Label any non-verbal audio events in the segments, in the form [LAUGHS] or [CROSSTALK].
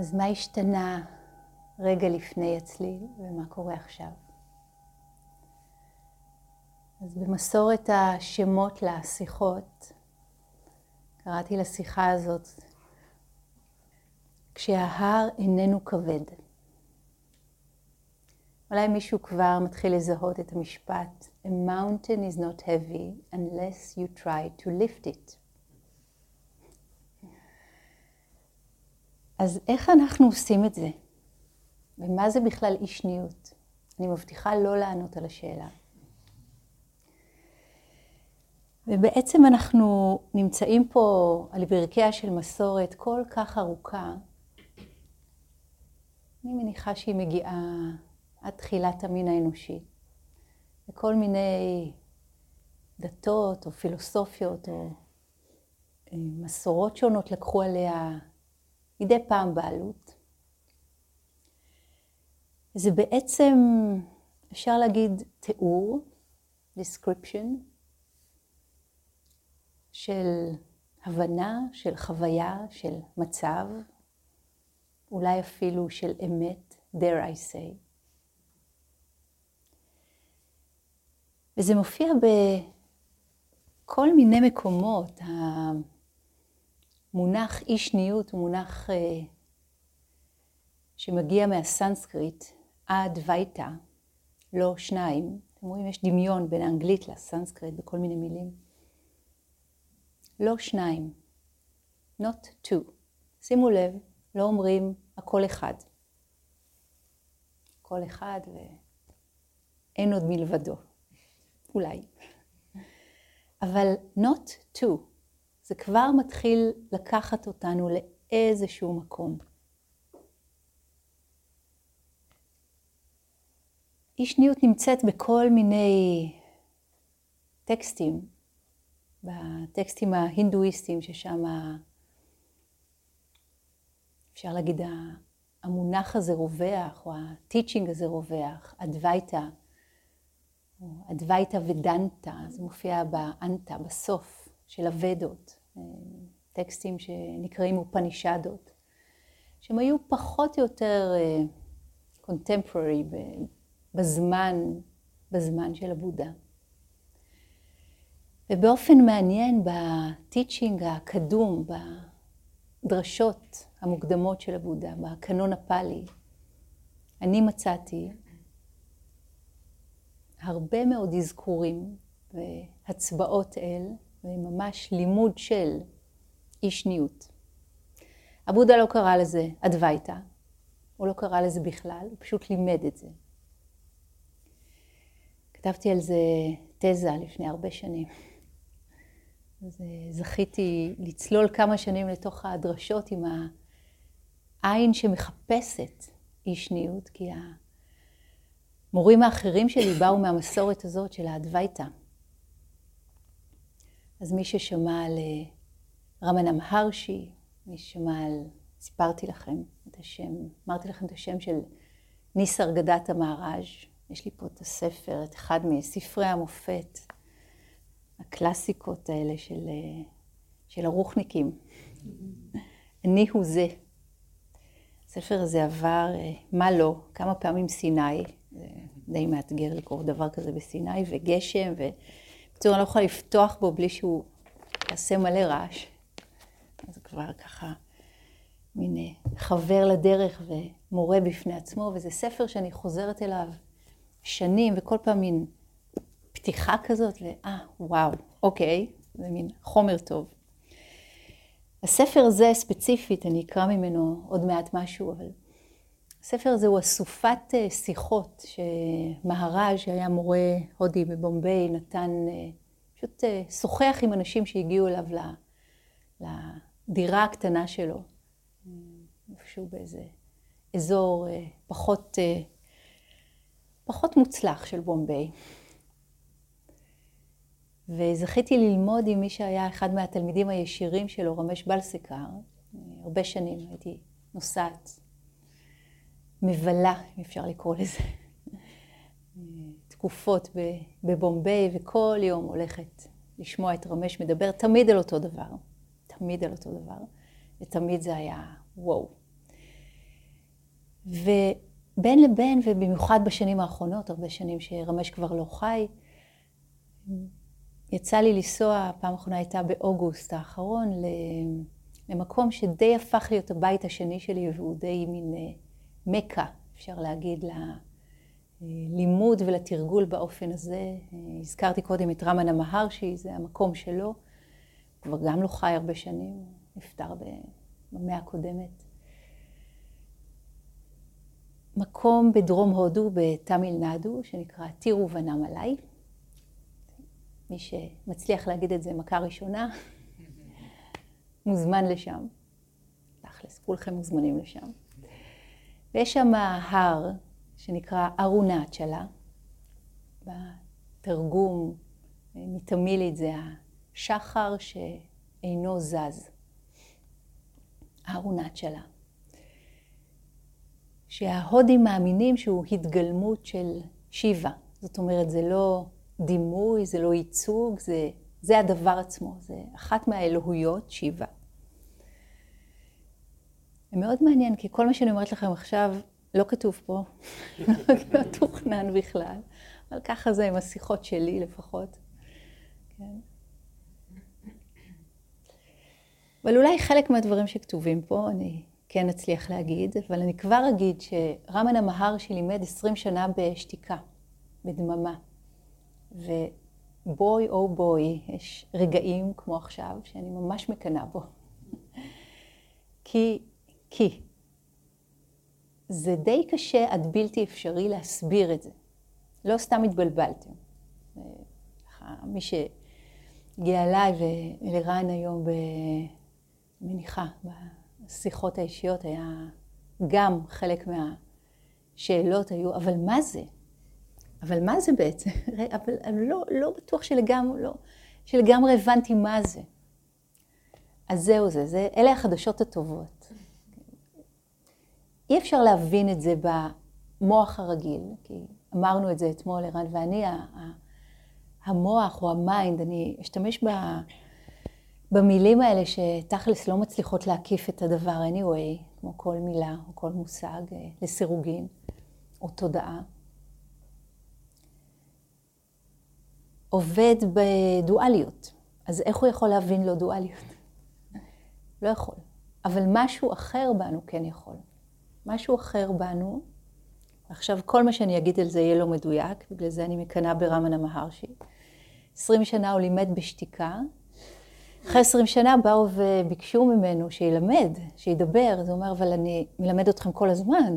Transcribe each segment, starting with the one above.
אז מה השתנה רגע לפני הצליל ומה קורה עכשיו? אז במסורת השמות לשיחות, קראתי לשיחה הזאת כשההר איננו כבד. אולי מישהו כבר מתחיל לזהות את המשפט A mountain is not heavy unless you try to lift it. אז איך אנחנו עושים את זה? ומה זה בכלל אי שניות? אני מבטיחה לא לענות על השאלה. ובעצם אנחנו נמצאים פה על ברכיה של מסורת כל כך ארוכה. אני מניחה שהיא מגיעה עד תחילת המין האנושי. וכל מיני דתות או פילוסופיות או אה, מסורות שונות לקחו עליה מדי פעם בעלות. זה בעצם, אפשר להגיד, תיאור, description, של הבנה, של חוויה, של מצב, אולי אפילו של אמת, dare I say. וזה מופיע בכל מיני מקומות. המונח אי שניות הוא מונח אה, שמגיע מהסנסקריט, עד וייטה, לא שניים. אתם רואים, יש דמיון בין האנגלית לסנסקריט בכל מיני מילים. לא שניים, not two. שימו לב, לא אומרים הכל אחד. כל אחד ואין עוד מלבדו. אולי. אבל not two. זה כבר מתחיל לקחת אותנו לאיזשהו מקום. אי שניות נמצאת בכל מיני טקסטים, בטקסטים ההינדואיסטיים, ששם אפשר להגיד המונח הזה רווח, או הטיצ'ינג הזה רווח, אדווייתא, אדווייתא ודנתא, זה מופיע באנתא, בסוף של הוודות, טקסטים שנקראים אופנישדות, שהם היו פחות או יותר קונטמפררי uh, בזמן, בזמן של הבודה. ובאופן מעניין בטיצ'ינג הקדום, בדרשות המוקדמות של הבודה, בקנון הפאלי, אני מצאתי הרבה מאוד אזכורים והצבעות אל, וממש לימוד של אי שניות. הבודה לא קרא לזה אדווייתא, הוא לא קרא לזה בכלל, הוא פשוט לימד את זה. כתבתי על זה תזה לפני הרבה שנים. אה, זכיתי לצלול כמה שנים לתוך הדרשות עם העין שמחפשת אי שניות, כי המורים האחרים שלי באו מהמסורת הזאת של האדווייתא. אז מי ששמע על אה, רמנם הרשי, מי ששמע על, סיפרתי לכם את השם, אמרתי לכם את השם של ניסר גדת המהר"ז, יש לי פה את הספר, את אחד מספרי המופת, הקלאסיקות האלה של, אה, של הרוחניקים. אני הוא זה. הספר הזה עבר, אה, מה לא, כמה פעמים סיני, זה די מאתגר לקרוא דבר כזה בסיני, וגשם, ובקיצור, אני לא יכולה לפתוח בו בלי שהוא יעשה מלא רעש. אז כבר ככה מין אה, חבר לדרך ומורה בפני עצמו, וזה ספר שאני חוזרת אליו שנים, וכל פעם מין פתיחה כזאת, ואה, וואו, אוקיי, זה מין חומר טוב. הספר הזה ספציפית, אני אקרא ממנו עוד מעט משהו, אבל הספר הזה הוא אסופת אה, שיחות שמהראז' שהיה מורה הודי בבומביי נתן, אה, פשוט אה, שוחח עם אנשים שהגיעו אליו לדירה הקטנה שלו, איפשהו באיזה אזור פחות פחות מוצלח של בומביי. וזכיתי ללמוד עם מי שהיה אחד מהתלמידים הישירים שלו, רמש בלסקר, הרבה שנים הייתי נוסעת, מבלה, אם אפשר לקרוא לזה, תקופות בבומביי, וכל יום הולכת לשמוע את רמש מדבר תמיד על אותו דבר, תמיד על אותו דבר, ותמיד זה היה וואו. ובין לבין, ובמיוחד בשנים האחרונות, הרבה שנים שרמש כבר לא חי, יצא לי לנסוע, הפעם האחרונה הייתה באוגוסט האחרון, למקום שדי הפך להיות הבית השני שלי, והוא די מין אה, מכה, אפשר להגיד, ללימוד ולתרגול באופן הזה. הזכרתי קודם את רמנה מהרשי, זה המקום שלו. כבר גם לא חי הרבה שנים, נפטר במאה הקודמת. מקום בדרום הודו, בתמיל נדו, שנקרא טירו ונם עליי. מי שמצליח להגיד את זה מכה ראשונה, [LAUGHS] מוזמן לשם. תכלס, כולכם מוזמנים לשם. ויש שם הר שנקרא ארונצ'לה, בתרגום מתמילית זה השחר שאינו זז. ארונצ'לה. שההודים מאמינים שהוא התגלמות של שיבה. זאת אומרת, זה לא דימוי, זה לא ייצוג, זה, זה הדבר עצמו, זה אחת מהאלוהויות, שיבה. מאוד מעניין, כי כל מה שאני אומרת לכם עכשיו לא כתוב פה, [LAUGHS] לא תוכנן בכלל, אבל ככה זה עם השיחות שלי לפחות. כן. אבל אולי חלק מהדברים שכתובים פה אני כן אצליח להגיד, אבל אני כבר אגיד שרמנה מהרשי לימד 20 שנה בשתיקה, בדממה. ובוי או בוי, יש רגעים כמו עכשיו שאני ממש מקנאה בו. [LAUGHS] כי, כי, זה די קשה עד בלתי אפשרי להסביר את זה. לא סתם התבלבלתם. מי שהגיע אליי ולרן היום, במניחה, בשיחות האישיות, היה גם חלק מהשאלות היו, אבל מה זה? אבל מה זה בעצם? [LAUGHS] אבל אני לא, לא בטוח שלגמרי, לא, שלגמרי הבנתי מה זה. אז זהו זה, זה, אלה החדשות הטובות. אי אפשר להבין את זה במוח הרגיל, כי אמרנו את זה אתמול, ערן ואני, המוח או ה mind, אני אשתמש ב, במילים האלה שתכלס לא מצליחות להקיף את הדבר anyway, כמו כל מילה או כל מושג, אה, לסירוגין או תודעה. עובד בדואליות, אז איך הוא יכול להבין לא דואליות? לא יכול. אבל משהו אחר בנו כן יכול. משהו אחר בנו. עכשיו, כל מה שאני אגיד על זה יהיה לא מדויק, בגלל זה אני מקנאה ברמנה מהרשי. עשרים שנה הוא לימד בשתיקה. אחרי עשרים שנה באו וביקשו ממנו שילמד, שידבר. אז הוא אומר, אבל אני מלמד אתכם כל הזמן.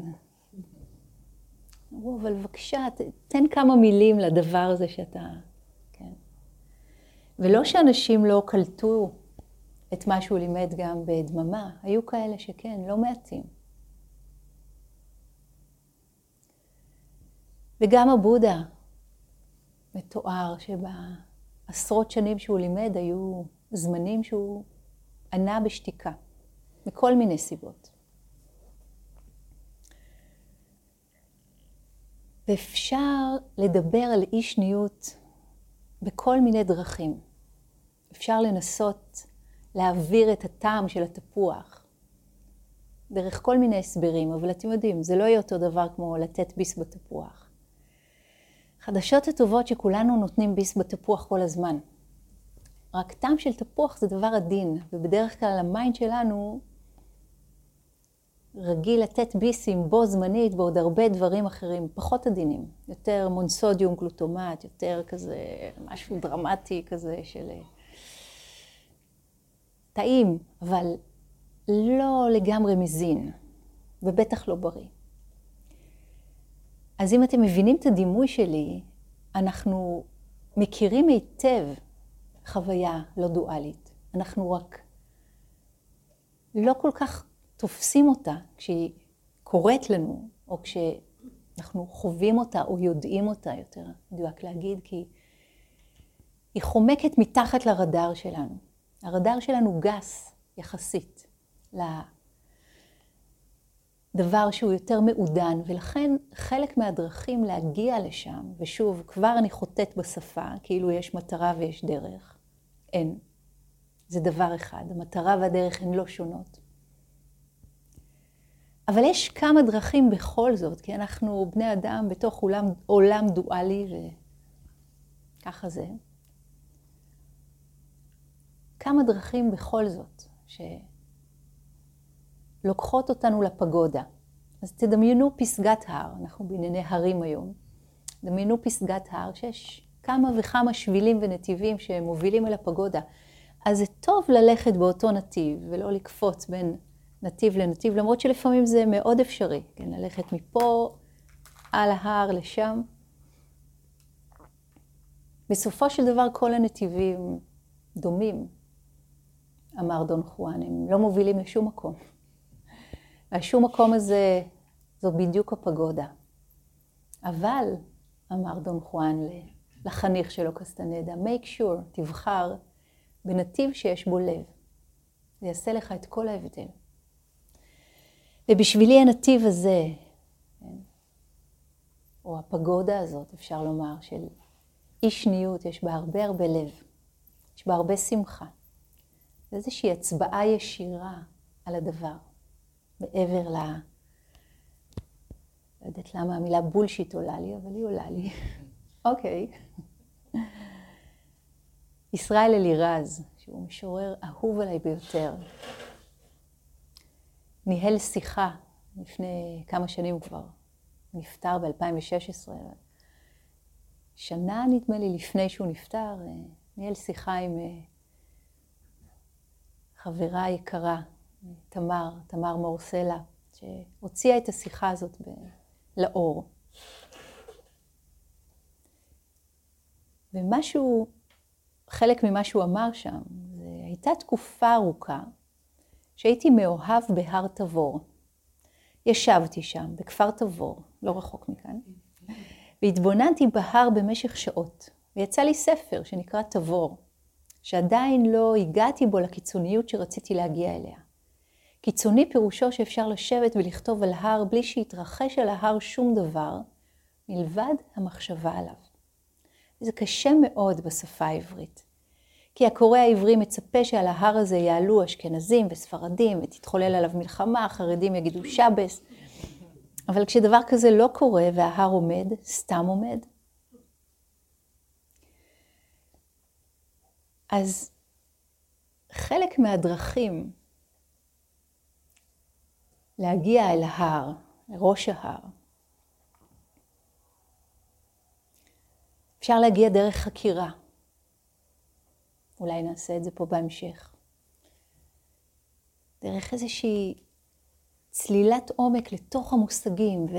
אמרו, אבל בבקשה, תן כמה מילים לדבר הזה שאתה... כן. ולא שאנשים לא קלטו את מה שהוא לימד גם בדממה, היו כאלה שכן, לא מעטים. וגם הבודה מתואר שבעשרות שנים שהוא לימד היו זמנים שהוא ענה בשתיקה, מכל מיני סיבות. ואפשר לדבר על אי שניות בכל מיני דרכים. אפשר לנסות להעביר את הטעם של התפוח דרך כל מיני הסברים, אבל אתם יודעים, זה לא יהיה אותו דבר כמו לתת ביס בתפוח. חדשות הטובות שכולנו נותנים ביס בתפוח כל הזמן. רק טעם של תפוח זה דבר עדין, ובדרך כלל ה mind שלנו רגיל לתת ביסים בו זמנית בעוד הרבה דברים אחרים, פחות עדינים. יותר מונסודיום גלוטומט, יותר כזה משהו דרמטי כזה של טעים, אבל לא לגמרי מזין, ובטח לא בריא. אז אם אתם מבינים את הדימוי שלי, אנחנו מכירים היטב חוויה לא דואלית. אנחנו רק לא כל כך תופסים אותה כשהיא קורית לנו, או כשאנחנו חווים אותה או יודעים אותה יותר, מדויק להגיד, כי היא חומקת מתחת לרדאר שלנו. הרדאר שלנו גס יחסית דבר שהוא יותר מעודן, ולכן חלק מהדרכים להגיע לשם, ושוב, כבר אני חוטאת בשפה, כאילו יש מטרה ויש דרך. אין. זה דבר אחד, המטרה והדרך הן לא שונות. אבל יש כמה דרכים בכל זאת, כי אנחנו בני אדם בתוך עולם, עולם דואלי, וככה זה. כמה דרכים בכל זאת, שלוקחות אותנו לפגודה. אז תדמיינו פסגת הר, אנחנו בענייני הרים היום. דמיינו פסגת הר שיש כמה וכמה שבילים ונתיבים שמובילים אל הפגודה. אז זה טוב ללכת באותו נתיב ולא לקפוץ בין נתיב לנתיב, למרות שלפעמים זה מאוד אפשרי, כן, ללכת מפה על ההר לשם. בסופו של דבר כל הנתיבים דומים, אמר דון חואן, הם לא מובילים לשום מקום. והשום מקום הזה, זאת בדיוק הפגודה. אבל, אמר דון חואן לחניך שלו קסטנדה, make sure, תבחר בנתיב שיש בו לב. זה יעשה לך את כל ההבדל. ובשבילי הנתיב הזה, כן, או הפגודה הזאת, אפשר לומר, של אי שניות, יש בה הרבה הרבה לב, יש בה הרבה שמחה. זה איזושהי הצבעה ישירה על הדבר, מעבר ל... לא יודעת למה המילה בולשיט עולה לי, אבל היא עולה לי. [LAUGHS] אוקיי. ישראל אלירז, שהוא משורר אהוב עליי ביותר, ניהל שיחה לפני כמה שנים כבר, נפטר ב-2016. שנה, נדמה לי, לפני שהוא נפטר, ניהל שיחה עם אה, חברה יקרה, תמר, תמר מור סלע, שהוציאה את השיחה הזאת לאור. ומשהו, חלק ממה שהוא אמר שם, זה הייתה תקופה ארוכה שהייתי מאוהב בהר תבור. ישבתי שם, בכפר תבור, לא רחוק מכאן, והתבוננתי בהר במשך שעות. ויצא לי ספר שנקרא תבור, שעדיין לא הגעתי בו לקיצוניות שרציתי להגיע אליה. קיצוני פירושו שאפשר לשבת ולכתוב על הר בלי שיתרחש על ההר שום דבר, מלבד המחשבה עליו. זה קשה מאוד בשפה העברית. כי הקורא העברי מצפה שעל ההר הזה יעלו אשכנזים וספרדים ותתחולל עליו מלחמה, החרדים יגידו שבס. אבל כשדבר כזה לא קורה וההר עומד, סתם עומד, אז חלק מהדרכים להגיע אל ההר, לראש ההר, אפשר להגיע דרך חקירה. אולי נעשה את זה פה בהמשך. דרך איזושהי צלילת עומק לתוך המושגים, ו...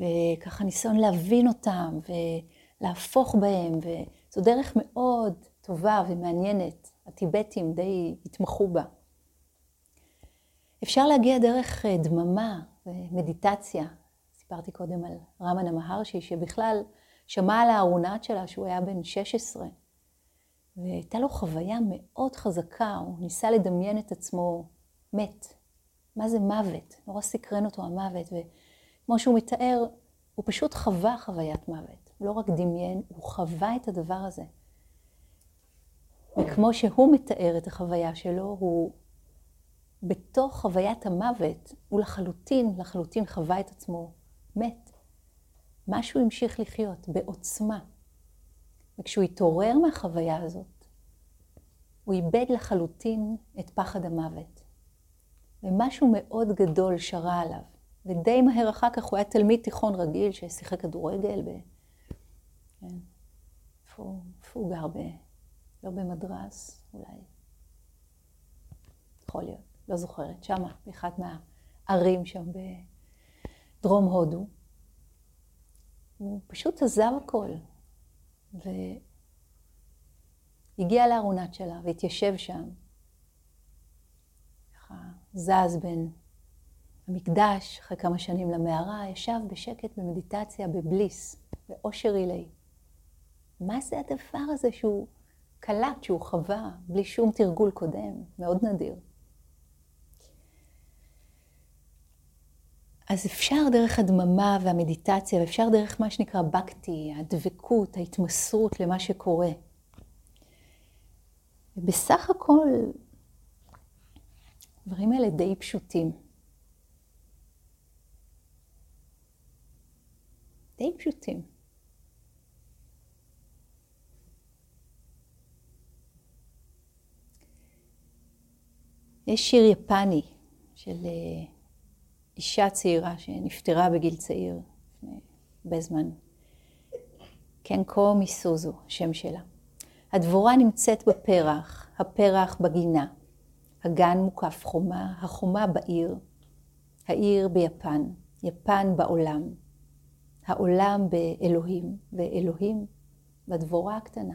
וככה ניסיון להבין אותם, ולהפוך בהם, וזו דרך מאוד טובה ומעניינת. הטיבטים די התמחו בה. אפשר להגיע דרך אה, דממה ומדיטציה. סיפרתי קודם על רמנה מהרשי, שבכלל שמע על הארונת שלה שהוא היה בן 16. והייתה לו חוויה מאוד חזקה, הוא ניסה לדמיין את עצמו מת. מה זה מוות? נורא סקרן אותו המוות, וכמו שהוא מתאר, הוא פשוט חווה חוויית מוות. הוא לא רק דמיין, הוא חווה את הדבר הזה. וכמו שהוא מתאר את החוויה שלו, הוא בתוך חוויית המוות, הוא לחלוטין, לחלוטין חווה את עצמו מת. משהו המשיך לחיות בעוצמה. וכשהוא התעורר מהחוויה הזאת, הוא איבד לחלוטין את פחד המוות. ומשהו מאוד גדול שרה עליו. ודי מהר אחר כך הוא היה תלמיד תיכון רגיל ששיחק כדורגל ב... כן. איפה הוא גר? ב... לא במדרס, אולי. יכול להיות, לא זוכרת. שמה, באחת מהערים שם בדרום הודו. הוא פשוט עזב הכל, והגיע לארונת שלה והתיישב שם. ככה זז בין המקדש, אחרי כמה שנים למערה, ישב בשקט במדיטציה, בבליס, באושר עילי. מה זה הדבר הזה שהוא קלט, שהוא חווה, בלי שום תרגול קודם? מאוד נדיר. אז אפשר דרך הדממה והמדיטציה, ואפשר דרך מה שנקרא בקטי, הדבקות, ההתמסרות למה שקורה. ובסך הכל, הדברים האלה די פשוטים. די פשוטים. יש שיר יפני של אה, אישה צעירה שנפטרה בגיל צעיר, לפני הרבה זמן. קנקו מיסוזו, שם שלה. הדבורה נמצאת בפרח, הפרח בגינה. הגן מוקף חומה, החומה בעיר, העיר ביפן, יפן בעולם, העולם באלוהים, ואלוהים בדבורה הקטנה.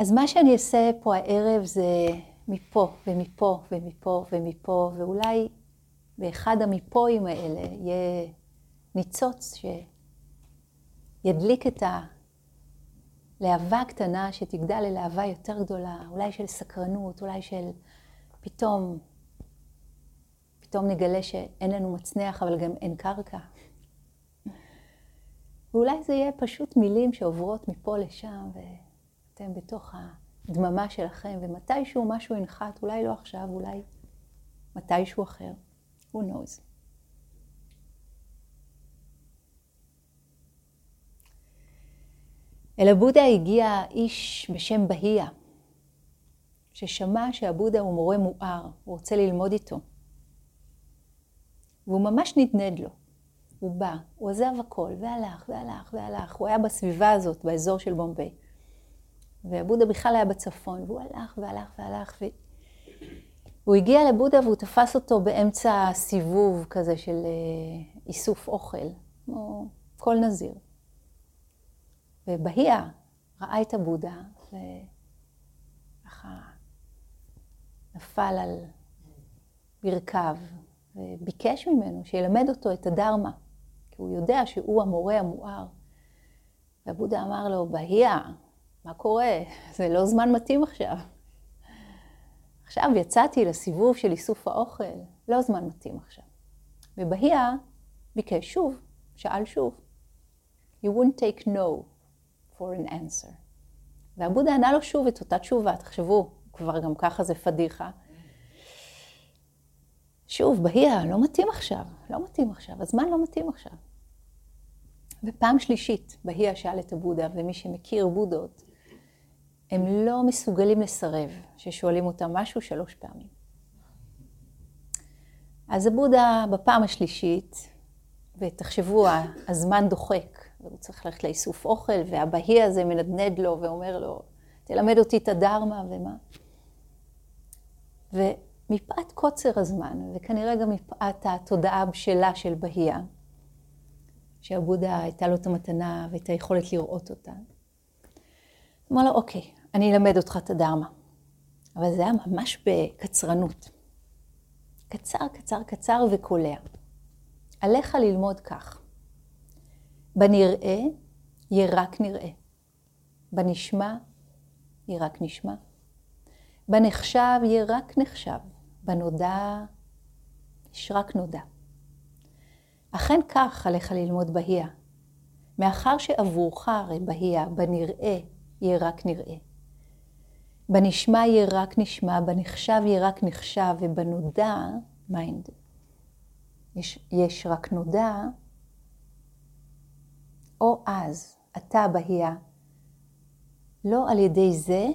אז מה שאני אעשה פה הערב זה מפה ומפה ומפה ומפה, ואולי באחד המפואים האלה יהיה ניצוץ שידליק את הלהבה הקטנה שתגדל ללהבה יותר גדולה, אולי של סקרנות, אולי של פתאום, פתאום נגלה שאין לנו מצנח אבל גם אין קרקע. ואולי זה יהיה פשוט מילים שעוברות מפה לשם, ואתם בתוך הדממה שלכם, ומתישהו משהו ינחת, אולי לא עכשיו, אולי מתישהו אחר. Who knows? אל הבודה הגיע איש בשם בהיה, ששמע שהבודה הוא מורה מואר, הוא רוצה ללמוד איתו. והוא ממש נדנד לו. הוא בא, הוא עזב הכל, והלך, והלך, והלך. הוא היה בסביבה הזאת, באזור של בומביי. והבודה בכלל היה בצפון, והוא הלך, והלך, והלך. ו... הוא הגיע לבודה והוא תפס אותו באמצע סיבוב כזה של אה, איסוף אוכל, כמו כל נזיר. ובהיה ראה את הבודה, וככה נפל על ברכיו, וביקש ממנו שילמד אותו את הדרמה, כי הוא יודע שהוא המורה המואר. והבודה אמר לו, בהיה, מה קורה? זה לא זמן מתאים עכשיו. עכשיו יצאתי לסיבוב של איסוף האוכל, לא זמן מתאים עכשיו. ובהיה ביקש שוב, שאל שוב. You wouldn't take no for an answer. והבודה ענה לו שוב את אותה תשובה, תחשבו, כבר גם ככה זה פדיחה. שוב, בהייה, לא מתאים עכשיו, לא מתאים עכשיו, הזמן לא מתאים עכשיו. ופעם שלישית, בהייה שאל את הבודה, ומי שמכיר בודות, הם לא מסוגלים לסרב ששואלים אותם משהו שלוש פעמים. אז הבודה בפעם השלישית, ותחשבו, הזמן דוחק, והוא צריך ללכת לאיסוף אוכל, והבהי הזה מנדנד לו ואומר לו, תלמד אותי את הדרמה ומה. ומפאת קוצר הזמן, וכנראה גם מפאת התודעה הבשלה של בהייה, שהבודה הייתה לו את המתנה ואת היכולת לראות אותה, אמר לו, אוקיי, אני אלמד אותך את הדרמה. אבל זה היה ממש בקצרנות. קצר, קצר, קצר וקולע. עליך ללמוד כך. בנראה יהיה רק נראה. בנשמע יהיה רק נשמע. בנחשב יהיה רק נחשב. בנודע יש רק נודע. אכן כך עליך ללמוד בהייה. מאחר שעבורך הרי בהייה, בנראה יהיה רק נראה. בנשמע יהיה רק נשמע, בנחשב יהיה רק נחשב, ובנודע, mind, יש, יש רק נודע, או אז, אתה בהייה, לא על ידי זה,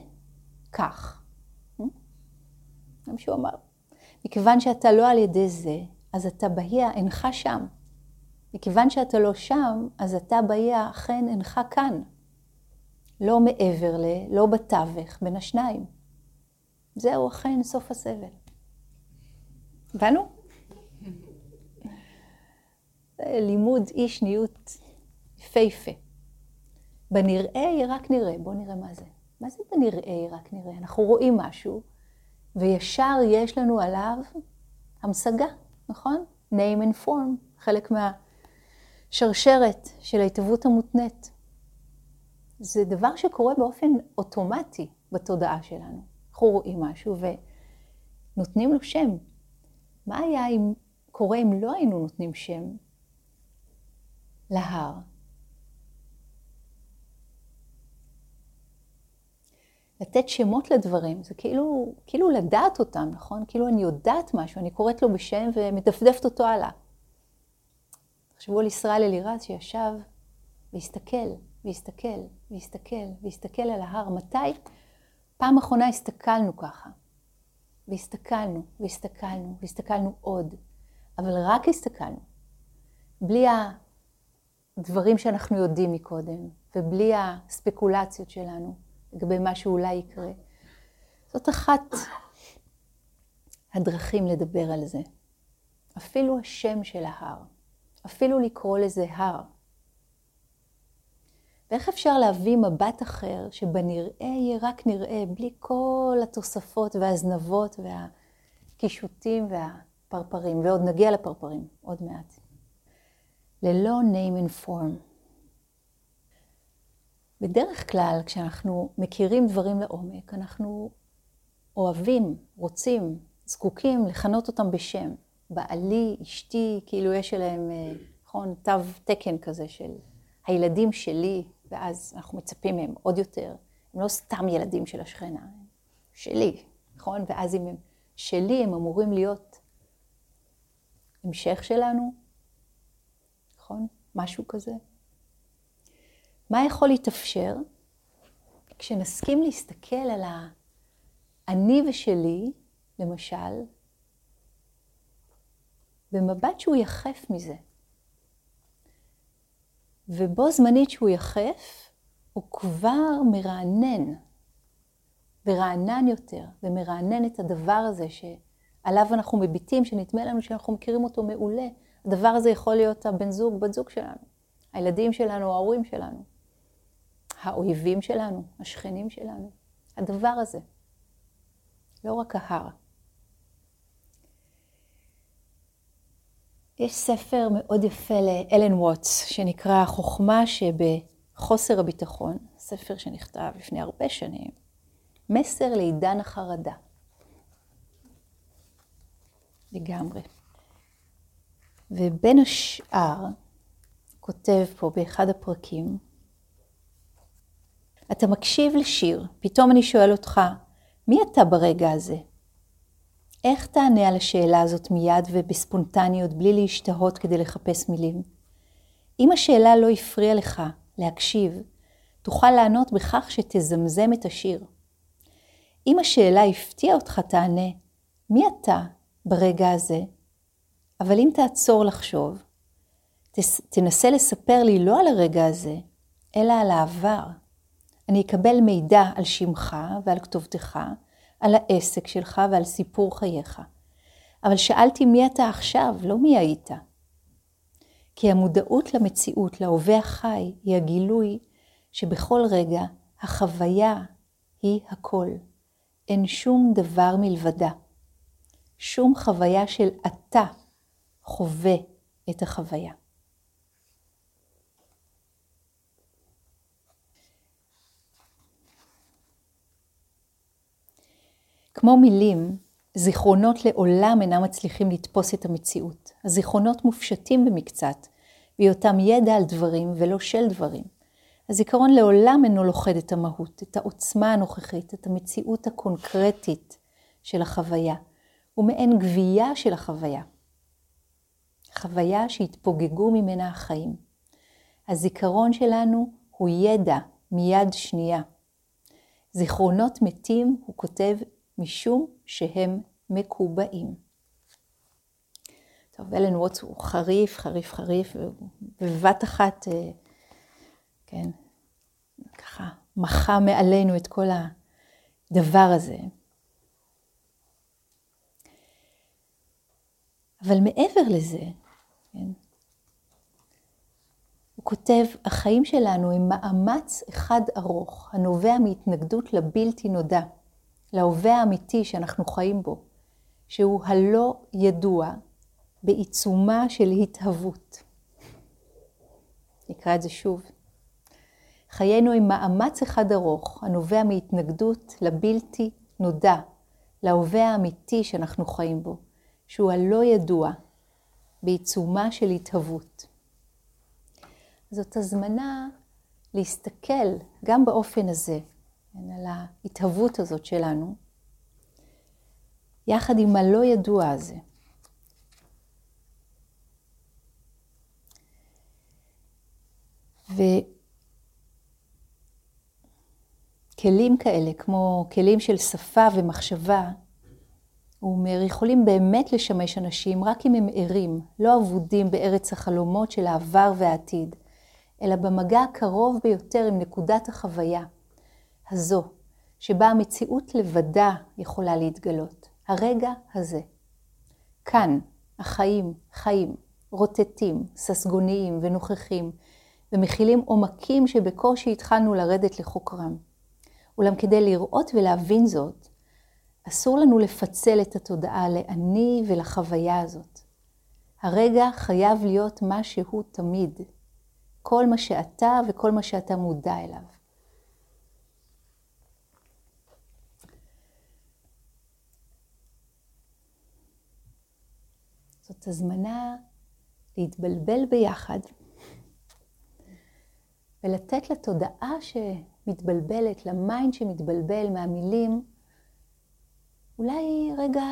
כך. גם שהוא אמר, מכיוון שאתה לא על ידי זה, אז אתה בהייה, אינך שם. מכיוון שאתה לא שם, אז אתה בהייה, אכן אינך כאן. לא מעבר ל, לא בתווך, בין השניים. זהו אכן סוף הסבל. הבנו? לימוד אי שניות יפהפה. בנראה יהיה רק נראה. בואו נראה מה זה. מה זה בנראה יהיה רק נראה? אנחנו רואים משהו, וישר יש לנו עליו המשגה, נכון? name and form, חלק מהשרשרת של ההתהוות המותנית. זה דבר שקורה באופן אוטומטי בתודעה שלנו. אנחנו רואים משהו ונותנים לו שם. מה היה אם קורה אם לא היינו נותנים שם להר? לתת שמות לדברים, זה כאילו, כאילו לדעת אותם, נכון? כאילו אני יודעת משהו, אני קוראת לו בשם ומדפדפת אותו הלאה. תחשבו על ישראל אלירז שישב והסתכל, והסתכל, והסתכל, והסתכל על ההר. מתי פעם אחרונה הסתכלנו ככה? והסתכלנו, והסתכלנו, והסתכלנו עוד. אבל רק הסתכלנו. בלי הדברים שאנחנו יודעים מקודם, ובלי הספקולציות שלנו לגבי מה שאולי יקרה. זאת אחת הדרכים לדבר על זה. אפילו השם של ההר, אפילו לקרוא לזה הר. ואיך אפשר להביא מבט אחר שבנראה יהיה רק נראה, בלי כל התוספות והזנבות והקישוטים והפרפרים, ועוד נגיע לפרפרים, עוד מעט. ללא name and form. בדרך כלל, כשאנחנו מכירים דברים לעומק, אנחנו אוהבים, רוצים, זקוקים לכנות אותם בשם. בעלי, אשתי, כאילו יש להם, אה, נכון, תו תקן כזה של הילדים שלי, ואז אנחנו מצפים מהם עוד יותר. הם לא סתם ילדים של השכנה, הם שלי, נכון? ואז אם הם שלי, הם אמורים להיות המשך שלנו, נכון? משהו כזה. מה יכול להתאפשר כשנסכים להסתכל על האני ושלי, למשל, במבט שהוא יחף מזה. ובו זמנית שהוא יחף, הוא כבר מרענן, ורענן יותר, ומרענן את הדבר הזה שעליו אנחנו מביטים, שנדמה לנו שאנחנו מכירים אותו מעולה. הדבר הזה יכול להיות הבן זוג, בת זוג שלנו, הילדים שלנו, ההורים שלנו, האויבים שלנו, השכנים שלנו. הדבר הזה, לא רק ההר. יש ספר מאוד יפה לאלן ווטס, שנקרא החוכמה שבחוסר הביטחון, ספר שנכתב לפני הרבה שנים, מסר לעידן החרדה. לגמרי. ובין השאר, כותב פה באחד הפרקים, אתה מקשיב לשיר, פתאום אני שואל אותך, מי אתה ברגע הזה? איך תענה על השאלה הזאת מיד ובספונטניות, בלי להשתהות כדי לחפש מילים? אם השאלה לא הפריעה לך להקשיב, תוכל לענות בכך שתזמזם את השיר. אם השאלה הפתיעה אותך, תענה, מי אתה ברגע הזה? אבל אם תעצור לחשוב, תנסה לספר לי לא על הרגע הזה, אלא על העבר. אני אקבל מידע על שמך ועל כתובתך, על העסק שלך ועל סיפור חייך. אבל שאלתי מי אתה עכשיו, לא מי היית. כי המודעות למציאות, להווה החי, היא הגילוי שבכל רגע החוויה היא הכל. אין שום דבר מלבדה. שום חוויה של אתה חווה את החוויה. כמו מילים, זיכרונות לעולם אינם מצליחים לתפוס את המציאות. הזיכרונות מופשטים במקצת, בהיותם ידע על דברים ולא של דברים. הזיכרון לעולם אינו לוכד את המהות, את העוצמה הנוכחית, את המציאות הקונקרטית של החוויה. הוא מעין גבייה של החוויה. חוויה שהתפוגגו ממנה החיים. הזיכרון שלנו הוא ידע מיד שנייה. זיכרונות מתים, הוא כותב, משום שהם מקובעים. טוב, אלן ווטס הוא חריף, חריף, חריף, ובבת אחת, אה, כן, ככה, מחה מעלינו את כל הדבר הזה. אבל מעבר לזה, כן, הוא כותב, החיים שלנו הם מאמץ אחד ארוך, הנובע מהתנגדות לבלתי נודע. להווה האמיתי שאנחנו חיים בו, שהוא הלא ידוע בעיצומה של התהוות. נקרא את זה שוב. חיינו עם מאמץ אחד ארוך, הנובע מהתנגדות לבלתי נודע, להווה האמיתי שאנחנו חיים בו, שהוא הלא ידוע, בעיצומה של התהוות. זאת הזמנה להסתכל גם באופן הזה כן, על ההתהוות הזאת שלנו, יחד עם הלא ידוע הזה. וכלים כאלה, כמו כלים של שפה ומחשבה, הוא אומר, יכולים באמת לשמש אנשים רק אם הם ערים, לא אבודים בארץ החלומות של העבר והעתיד, אלא במגע הקרוב ביותר עם נקודת החוויה הזו, שבה המציאות לבדה יכולה להתגלות, הרגע הזה. כאן החיים חיים, רוטטים, ססגוניים ונוכחים, ומכילים עומקים שבקושי התחלנו לרדת לחוקרם. אולם כדי לראות ולהבין זאת, אסור לנו לפצל את התודעה לאני ולחוויה הזאת. הרגע חייב להיות מה שהוא תמיד, כל מה שאתה וכל מה שאתה מודע אליו. זאת הזמנה להתבלבל ביחד ולתת לתודעה שמתבלבלת, ל mind שמתבלבל מהמילים, אולי רגע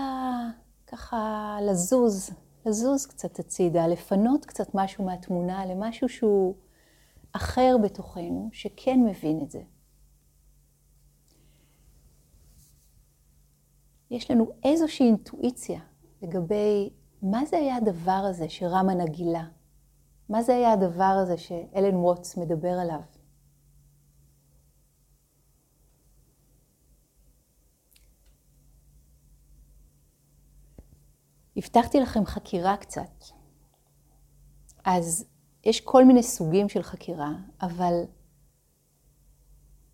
ככה לזוז, לזוז קצת הצידה, לפנות קצת משהו מהתמונה למשהו שהוא אחר בתוכנו, שכן מבין את זה. יש לנו איזושהי אינטואיציה לגבי מה זה היה הדבר הזה שרמן גילה? מה זה היה הדבר הזה שאלן ווטס מדבר עליו? הבטחתי לכם חקירה קצת. אז יש כל מיני סוגים של חקירה, אבל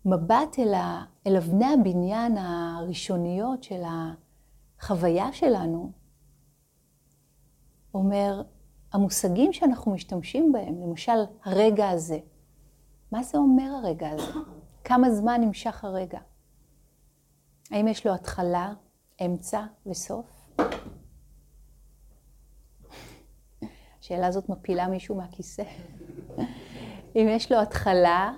מבט אל, ה, אל אבני הבניין הראשוניות של החוויה שלנו, אומר, המושגים שאנחנו משתמשים בהם, למשל הרגע הזה, מה זה אומר הרגע הזה? כמה זמן נמשך הרגע? האם יש לו התחלה, אמצע וסוף? השאלה הזאת מפילה מישהו מהכיסא. אם יש לו התחלה,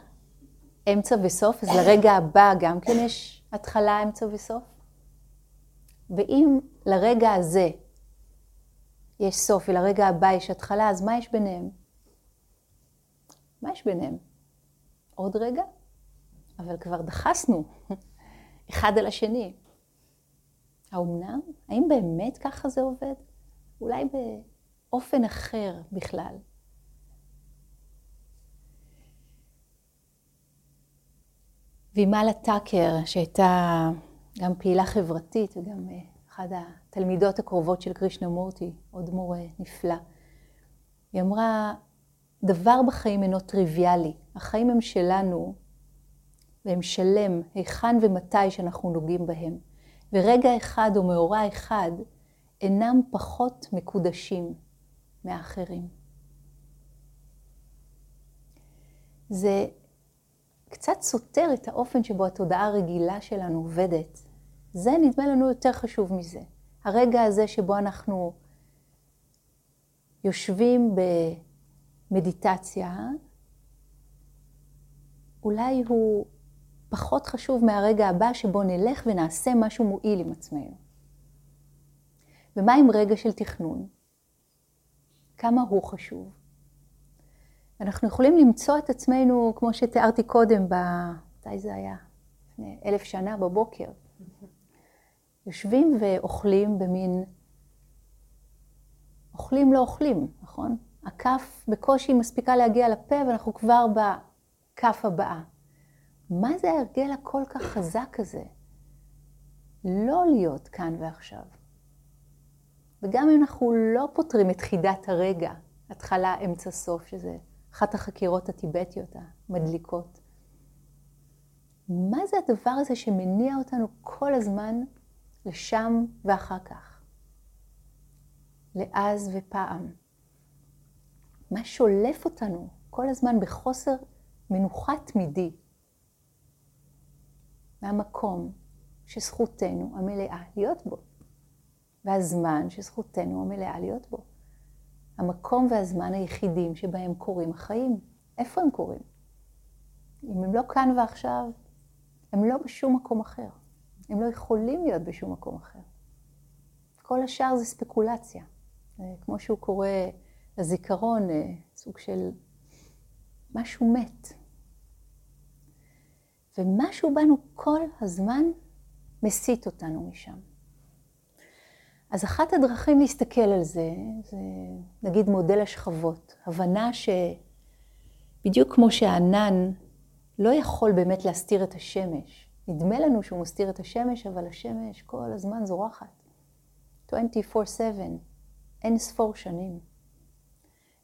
אמצע וסוף, אז לרגע הבא גם כן יש התחלה, אמצע וסוף? ואם לרגע הזה יש סוף ולרגע הבא יש התחלה, אז מה יש ביניהם? מה יש ביניהם? עוד רגע? אבל כבר דחסנו [LAUGHS] אחד על השני. האומנם? האם באמת ככה זה עובד? אולי באופן אחר בכלל. וימאלה טאקר, שהייתה גם פעילה חברתית וגם אה, אחת התלמידות הקרובות של קרישנמורטי, עוד מורה נפלא. היא אמרה, דבר בחיים אינו טריוויאלי, החיים הם שלנו והם שלם היכן ומתי שאנחנו נוגעים בהם. ורגע אחד או מאורע אחד אינם פחות מקודשים מאחרים. זה קצת סותר את האופן שבו התודעה הרגילה שלנו עובדת. זה נדמה לנו יותר חשוב מזה. הרגע הזה שבו אנחנו יושבים במדיטציה, אולי הוא פחות חשוב מהרגע הבא שבו נלך ונעשה משהו מועיל עם עצמנו. ומה עם רגע של תכנון? כמה הוא חשוב? אנחנו יכולים למצוא את עצמנו, כמו שתיארתי קודם, ב... מתי זה היה? לפני אלף שנה בבוקר. יושבים ואוכלים במין... אוכלים לא אוכלים, נכון? הכף בקושי מספיקה להגיע לפה ואנחנו כבר בכף הבאה. מה זה ההרגל הכל כך חזק הזה? לא להיות כאן ועכשיו. וגם אם אנחנו לא פותרים את חידת הרגע, התחלה, אמצע, סוף, שזה אחת החקירות הטיבטיות המדליקות, מה זה הדבר הזה שמניע אותנו כל הזמן לשם ואחר כך, לאז ופעם. מה שולף אותנו כל הזמן בחוסר מנוחה תמידי מהמקום שזכותנו המלאה להיות בו, והזמן שזכותנו המלאה להיות בו. המקום והזמן היחידים שבהם קורים החיים. איפה הם קורים? אם הם לא כאן ועכשיו, הם לא בשום מקום אחר. הם לא יכולים להיות בשום מקום אחר. כל השאר זה ספקולציה. כמו שהוא קורא לזיכרון, אה, סוג של משהו מת. ומשהו בנו כל הזמן מסיט אותנו משם. אז אחת הדרכים להסתכל על זה, זה נגיד מודל השכבות. הבנה שבדיוק כמו שהענן לא יכול באמת להסתיר את השמש, נדמה לנו שהוא מסתיר את השמש, אבל השמש כל הזמן זורחת. 24/7, אין ספור שנים.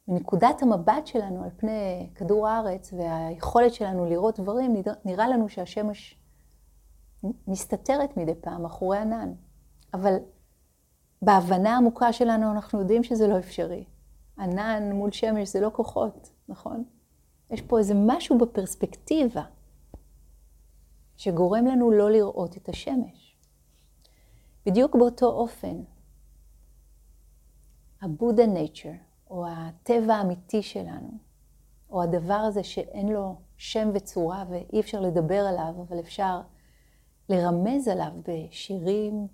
מנקודת המבט שלנו על פני כדור הארץ והיכולת שלנו לראות דברים, נראה לנו שהשמש מסתתרת מדי פעם מאחורי ענן. אבל בהבנה העמוקה שלנו אנחנו יודעים שזה לא אפשרי. ענן מול שמש זה לא כוחות, נכון? יש פה איזה משהו בפרספקטיבה שגורם לנו לא לראות את השמש. בדיוק באותו אופן, הבודה נייצ'ר, או הטבע האמיתי שלנו, או הדבר הזה שאין לו שם וצורה ואי אפשר לדבר עליו, אבל אפשר לרמז עליו בשירים,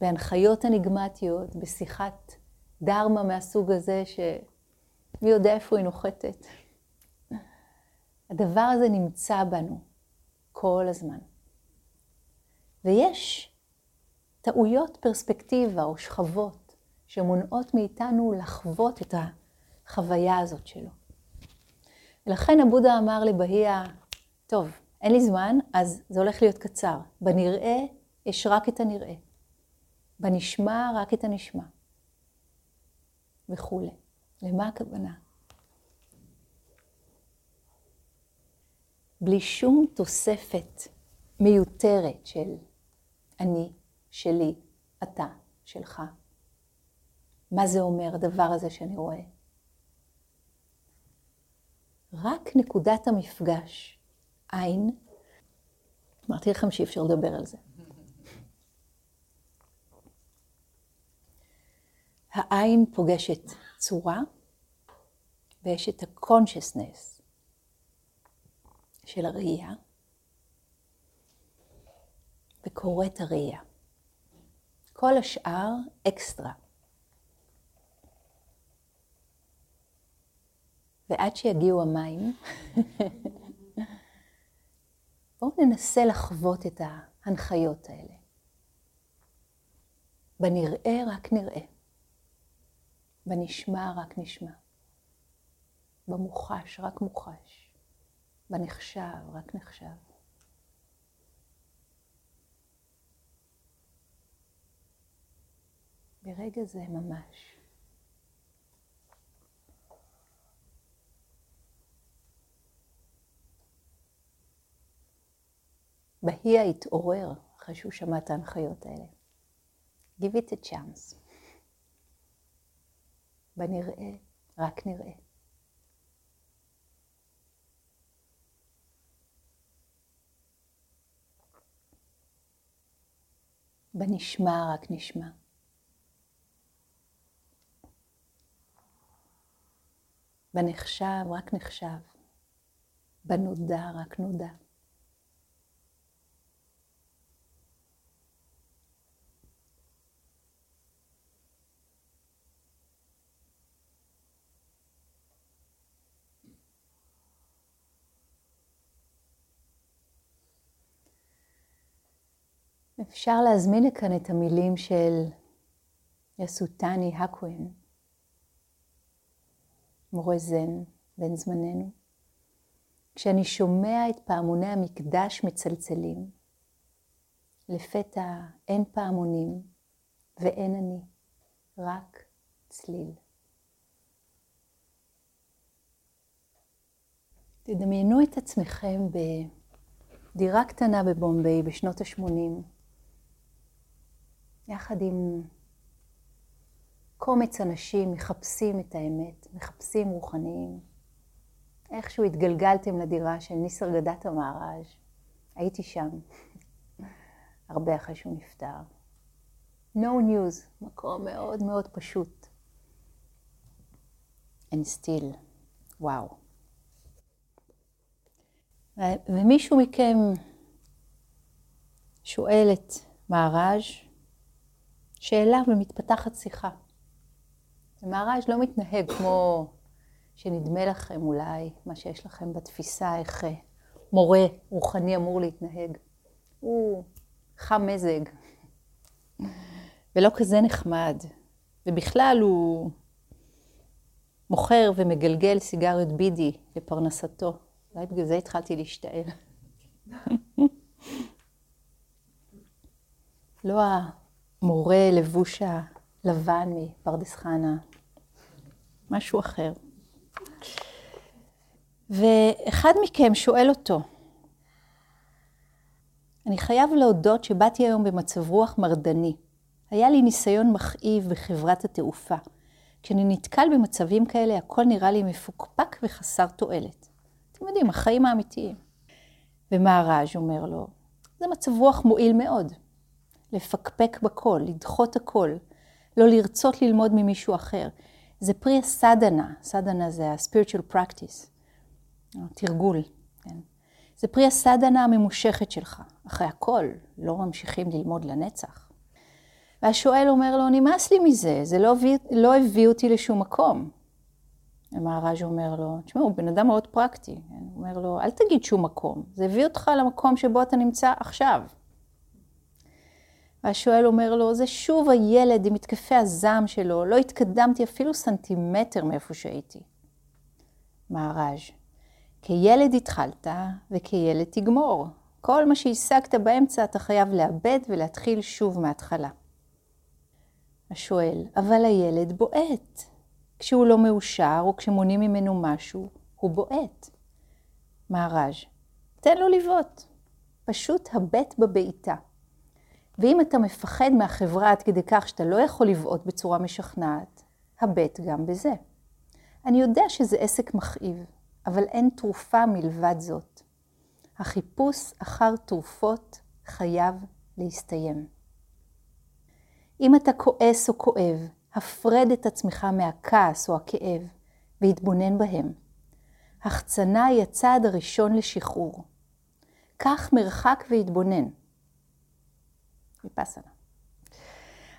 בהנחיות אניגמטיות, בשיחת דרמה מהסוג הזה, שמי יודע איפה היא נוחתת. הדבר הזה נמצא בנו כל הזמן. ויש טעויות פרספקטיבה או שכבות שמונעות מאיתנו לחוות את החוויה הזאת שלו. ולכן הבודה אמר לבהיה, טוב, אין לי זמן, אז זה הולך להיות קצר. בנראה יש רק את הנראה. בנשמע רק את הנשמע. וכולי. למה הכוונה? בלי שום תוספת מיותרת של אני, שלי, אתה, שלך. מה זה אומר הדבר הזה שאני רואה? רק נקודת המפגש, עין, אמרתי לכם שאי אפשר לדבר על זה. העין פוגשת צורה, ויש את ה-consciousness של הראייה, וקוראת הראייה. כל השאר אקסטרה. ועד שיגיעו המים, [LAUGHS] בואו ננסה לחוות את ההנחיות האלה. בנראה רק נראה. בנשמע רק נשמע. במוחש רק מוחש. בנחשב רק נחשב. ברגע זה ממש. בהיא התעורר אחרי שהוא שמע את ההנחיות האלה. Give it a chance. בנראה רק נראה. בנשמע רק נשמע. בנחשב רק נחשב. בנודע רק נודע. אפשר להזמין לכאן את המילים של יסוטני הכהן, מורה זן בן זמננו. כשאני שומע את פעמוני המקדש מצלצלים, לפתע אין פעמונים ואין אני, רק צליל. תדמיינו את עצמכם בדירה קטנה בבומביי בשנות ה-80, יחד עם קומץ אנשים מחפשים את האמת, מחפשים רוחניים. איכשהו התגלגלתם לדירה של ניסר גדת המארז', הייתי שם, הרבה אחרי שהוא נפטר. No news, מקום מאוד מאוד פשוט. And still, וואו. ומישהו מכם שואל את מארז' שאלה ומתפתחת שיחה. המהר"ש לא מתנהג כמו שנדמה לכם אולי מה שיש לכם בתפיסה איך אה, מורה רוחני אמור להתנהג. הוא חם מזג, ולא כזה נחמד, ובכלל הוא מוכר ומגלגל סיגריות בידי לפרנסתו. אולי בגלל זה התחלתי להשתעל. [LAUGHS] לא המורה לבוש הלבן מפרדס חנה, משהו אחר. ואחד מכם שואל אותו, אני חייב להודות שבאתי היום במצב רוח מרדני. היה לי ניסיון מכאיב בחברת התעופה. כשאני נתקל במצבים כאלה, הכל נראה לי מפוקפק וחסר תועלת. אתם יודעים, החיים האמיתיים. ומהר"ז אומר לו, זה מצב רוח מועיל מאוד. לפקפק בכל, לדחות הכל, לא לרצות ללמוד ממישהו אחר. זה פרי הסדנה, סדנה זה ה-spiritual practice, תרגול. כן? זה פרי הסדנה הממושכת שלך. אחרי הכל, לא ממשיכים ללמוד לנצח. והשואל אומר לו, נמאס לי מזה, זה לא הביא, לא הביא אותי לשום מקום. המהר"ז אומר לו, תשמעו, הוא בן אדם מאוד פרקטי. כן? הוא אומר לו, אל תגיד שום מקום, זה הביא אותך למקום שבו אתה נמצא עכשיו. והשואל אומר לו, זה שוב הילד עם התקפי הזעם שלו, לא התקדמתי אפילו סנטימטר מאיפה שהייתי. מהר"ז, כילד התחלת וכילד תגמור. כל מה שהשגת באמצע אתה חייב לאבד ולהתחיל שוב מההתחלה. השואל, אבל הילד בועט. כשהוא לא מאושר או כשמונים ממנו משהו, הוא בועט. מהר"ז, תן לו לבעוט. פשוט הבט בבעיטה. ואם אתה מפחד מהחברה עד כדי כך שאתה לא יכול לבעוט בצורה משכנעת, הבט גם בזה. אני יודע שזה עסק מכאיב, אבל אין תרופה מלבד זאת. החיפוש אחר תרופות חייב להסתיים. אם אתה כועס או כואב, הפרד את עצמך מהכעס או הכאב והתבונן בהם. החצנה היא הצעד הראשון לשחרור. קח מרחק והתבונן. ויפסנה.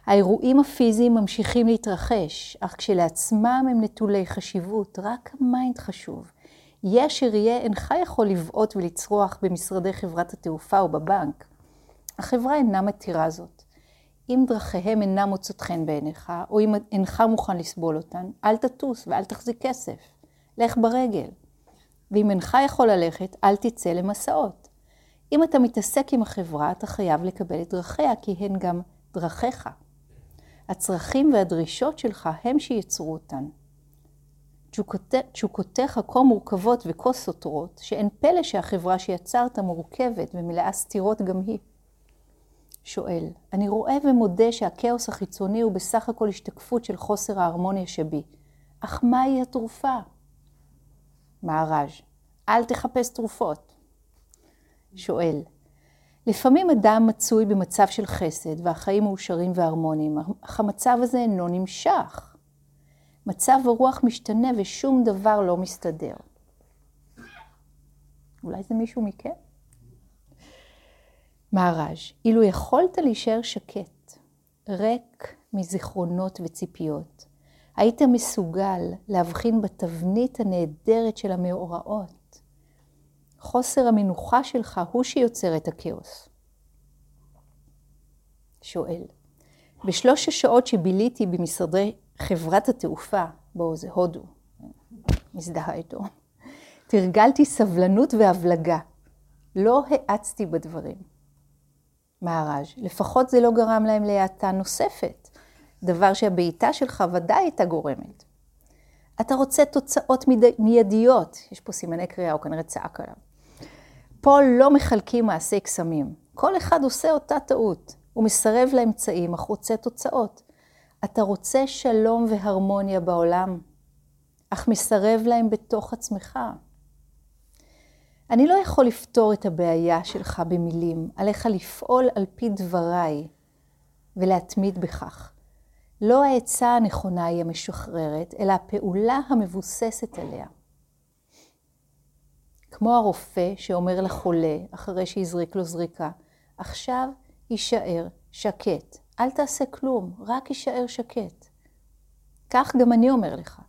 האירועים הפיזיים ממשיכים להתרחש, אך כשלעצמם הם נטולי חשיבות, רק ה mind חשוב. יהיה אשר יהיה, אינך יכול לבעוט ולצרוח במשרדי חברת התעופה או בבנק. החברה אינה מתירה זאת. אם דרכיהם אינם מוצאות חן בעיניך, או אם אינך מוכן לסבול אותן, אל תטוס ואל תחזיק כסף. לך ברגל. ואם אינך יכול ללכת, אל תצא למסעות. אם אתה מתעסק עם החברה, אתה חייב לקבל את דרכיה, כי הן גם דרכיך. הצרכים והדרישות שלך הם שיצרו אותן. תשוקותיך כה מורכבות וכה סותרות, שאין פלא שהחברה שיצרת מורכבת ומלאה סתירות גם היא. שואל, אני רואה ומודה שהכאוס החיצוני הוא בסך הכל השתקפות של חוסר ההרמוניה שבי, אך מהי התרופה? מהר"ז, אל תחפש תרופות. שואל, לפעמים אדם מצוי במצב של חסד והחיים מאושרים והרמוניים, אך המצב הזה אינו נמשך. מצב הרוח משתנה ושום דבר לא מסתדר. אולי זה מישהו מכם? מהר"ז, אילו יכולת להישאר שקט, ריק מזיכרונות וציפיות, היית מסוגל להבחין בתבנית הנהדרת של המאורעות. חוסר המנוחה שלך הוא שיוצר את הכאוס. שואל, בשלוש השעות שביליתי במשרדי חברת התעופה, בואו זה הודו, מזדהה איתו, תרגלתי סבלנות והבלגה. לא האצתי בדברים. מהר"ז. לפחות זה לא גרם להם להאטה נוספת, דבר שהבעיטה שלך ודאי הייתה גורמת. אתה רוצה תוצאות מיידיות, יש פה סימני קריאה, הוא כנראה צעק עליו. פה לא מחלקים מעשי קסמים. כל אחד עושה אותה טעות. הוא מסרב לאמצעים, אך רוצה תוצאות. אתה רוצה שלום והרמוניה בעולם, אך מסרב להם בתוך עצמך. אני לא יכול לפתור את הבעיה שלך במילים, עליך לפעול על פי דבריי ולהתמיד בכך. לא העצה הנכונה היא המשוחררת, אלא הפעולה המבוססת עליה. כמו הרופא שאומר לחולה, אחרי שהזריק לו זריקה, עכשיו יישאר שקט. אל תעשה כלום, רק יישאר שקט. כך גם אני אומר לך,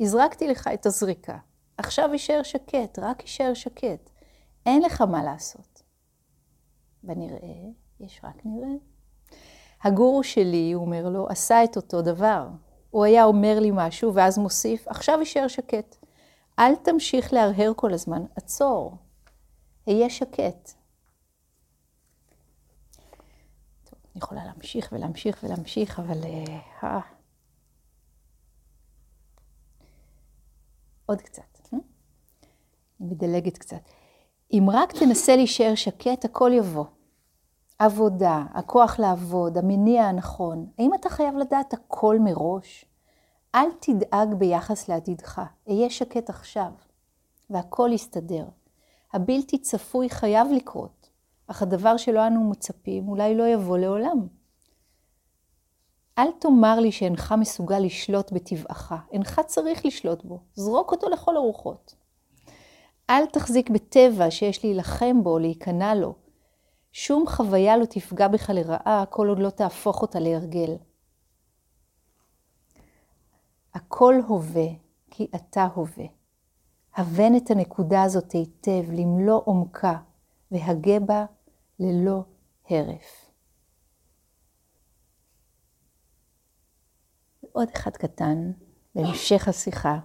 הזרקתי לך את הזריקה. עכשיו יישאר שקט, רק יישאר שקט. אין לך מה לעשות. ונראה, יש רק נראה. הגורו שלי, הוא אומר לו, עשה את אותו דבר. הוא היה אומר לי משהו, ואז מוסיף, עכשיו יישאר שקט. אל תמשיך להרהר כל הזמן, עצור. היה שקט. טוב, אני יכולה להמשיך ולהמשיך ולהמשיך, אבל... אה, עוד קצת. אה? אני מדלגת קצת. אם רק תנסה להישאר שקט, הכל יבוא. עבודה, הכוח לעבוד, המניע הנכון. האם אתה חייב לדעת הכל מראש? אל תדאג ביחס לעתידך, אהיה שקט עכשיו, והכל יסתדר. הבלתי צפוי חייב לקרות, אך הדבר שלא אנו מצפים אולי לא יבוא לעולם. אל תאמר לי שאינך מסוגל לשלוט בטבעך, אינך צריך לשלוט בו, זרוק אותו לכל הרוחות. אל תחזיק בטבע שיש להילחם בו להיכנע לו. שום חוויה לא תפגע בך לרעה כל עוד לא תהפוך אותה להרגל. הכל הווה, כי אתה הווה. הבן את הנקודה הזאת היטב, למלוא עומקה, והגה בה ללא הרף. עוד אחד קטן, בהמשך השיחה.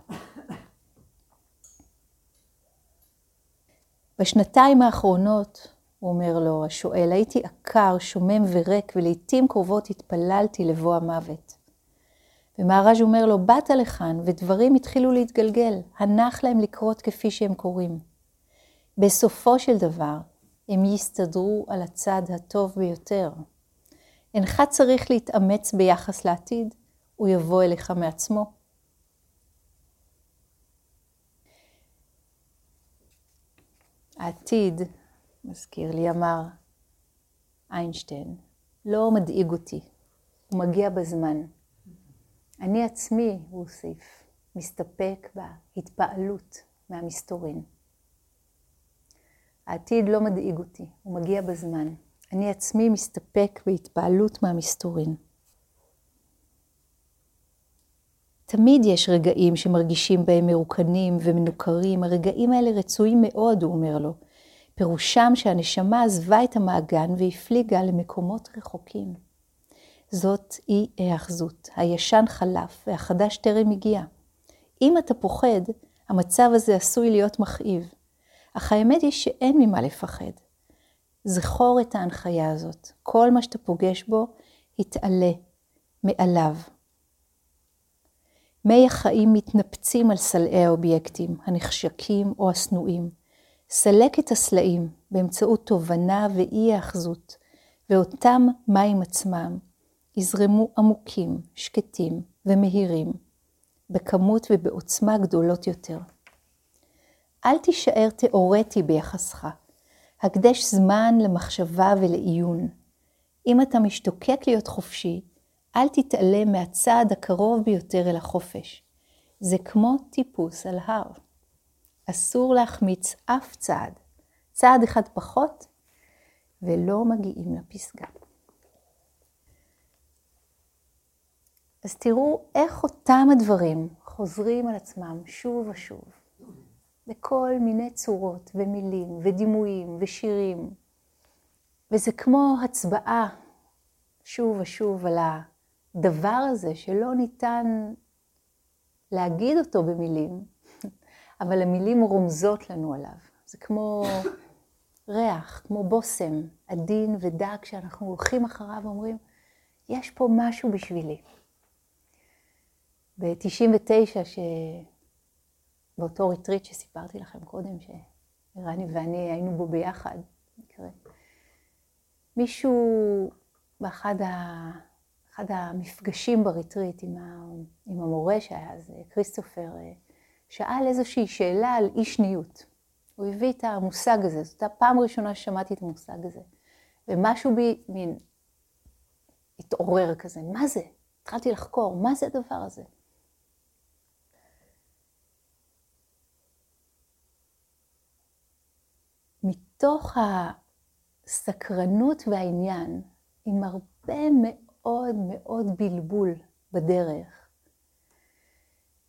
בשנתיים האחרונות, הוא אומר לו, השואל, הייתי עקר, שומם וריק, ולעיתים קרובות התפללתי לבוא המוות. ומהר"ז אומר לו, באת לכאן, ודברים התחילו להתגלגל, הנח להם לקרות כפי שהם קורים. בסופו של דבר, הם יסתדרו על הצד הטוב ביותר. אינך צריך להתאמץ ביחס לעתיד, הוא יבוא אליך מעצמו. העתיד, מזכיר לי, אמר איינשטיין, לא מדאיג אותי, הוא מגיע בזמן. אני עצמי, הוא הוסיף, מסתפק בהתפעלות מהמסתורין. העתיד לא מדאיג אותי, הוא מגיע בזמן. אני עצמי מסתפק בהתפעלות מהמסתורין. תמיד יש רגעים שמרגישים בהם מרוקנים ומנוכרים, הרגעים האלה רצויים מאוד, הוא אומר לו. פירושם שהנשמה עזבה את המעגן והפליגה למקומות רחוקים. זאת אי היאחזות, הישן חלף והחדש טרם הגיע. אם אתה פוחד, המצב הזה עשוי להיות מכאיב. אך האמת היא שאין ממה לפחד. זכור את ההנחיה הזאת, כל מה שאתה פוגש בו, התעלה מעליו. מי החיים מתנפצים על סלעי האובייקטים, הנחשקים או השנואים. סלק את הסלעים באמצעות תובנה ואי האחזות, ואותם מים עצמם יזרמו עמוקים, שקטים ומהירים, בכמות ובעוצמה גדולות יותר. אל תישאר תאורטי ביחסך, הקדש זמן למחשבה ולעיון. אם אתה משתוקק להיות חופשי, אל תתעלם מהצעד הקרוב ביותר אל החופש. זה כמו טיפוס על הר. אסור להחמיץ אף צעד. צעד אחד פחות, ולא מגיעים לפסגה. אז תראו איך אותם הדברים חוזרים על עצמם שוב ושוב, בכל מיני צורות ומילים ודימויים ושירים. וזה כמו הצבעה שוב ושוב על הדבר הזה שלא ניתן להגיד אותו במילים, [LAUGHS] אבל המילים רומזות לנו עליו. זה כמו ריח, כמו בושם עדין ודק שאנחנו הולכים אחריו ואומרים, יש פה משהו בשבילי. ב-99, באותו ריטריט שסיפרתי לכם קודם, שרני ואני היינו בו ביחד, מקרה, מישהו באחד ה... אחד המפגשים בריטריט עם, ה... עם המורה שהיה אז, כריסטופר, שאל איזושהי שאלה על אי שניות. הוא הביא את המושג הזה, זאת הפעם הראשונה ששמעתי את המושג הזה. ומשהו בי מין התעורר כזה, מה זה? התחלתי לחקור, מה זה הדבר הזה? מתוך הסקרנות והעניין, עם הרבה מאוד מאוד בלבול בדרך,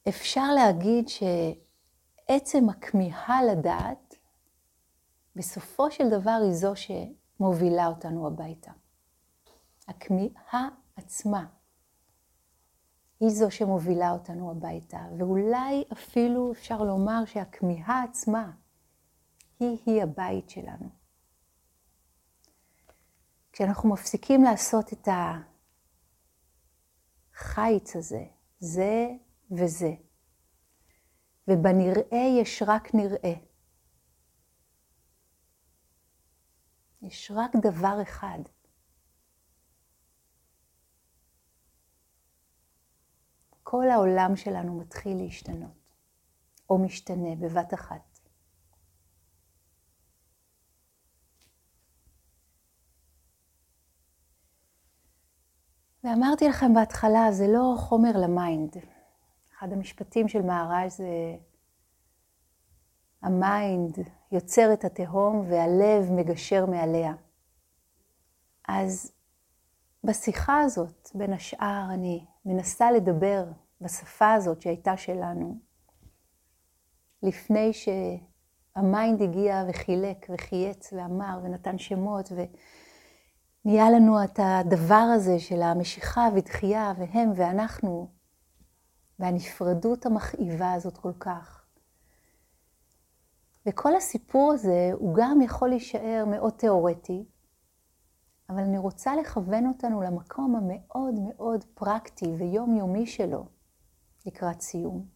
אפשר להגיד שעצם הכמיהה לדעת, בסופו של דבר היא זו שמובילה אותנו הביתה. הכמיהה עצמה היא זו שמובילה אותנו הביתה, ואולי אפילו אפשר לומר שהכמיהה עצמה היא-היא הבית שלנו. כשאנחנו מפסיקים לעשות את החיץ הזה, זה וזה, ובנראה יש רק נראה. יש רק דבר אחד. כל העולם שלנו מתחיל להשתנות, או משתנה בבת אחת. ואמרתי לכם בהתחלה, זה לא חומר ל mind. אחד המשפטים של מהראג' זה ה mind יוצר את התהום והלב מגשר מעליה. אז בשיחה הזאת, בין השאר, אני מנסה לדבר בשפה הזאת שהייתה שלנו, לפני שה mind הגיע וחילק וחייץ ואמר ונתן שמות ונהיה לנו את הדבר הזה של המשיכה ודחייה והם ואנחנו והנפרדות המכאיבה הזאת כל כך. וכל הסיפור הזה הוא גם יכול להישאר מאוד תיאורטי, אבל אני רוצה לכוון אותנו למקום המאוד מאוד פרקטי ויומיומי שלו לקראת סיום.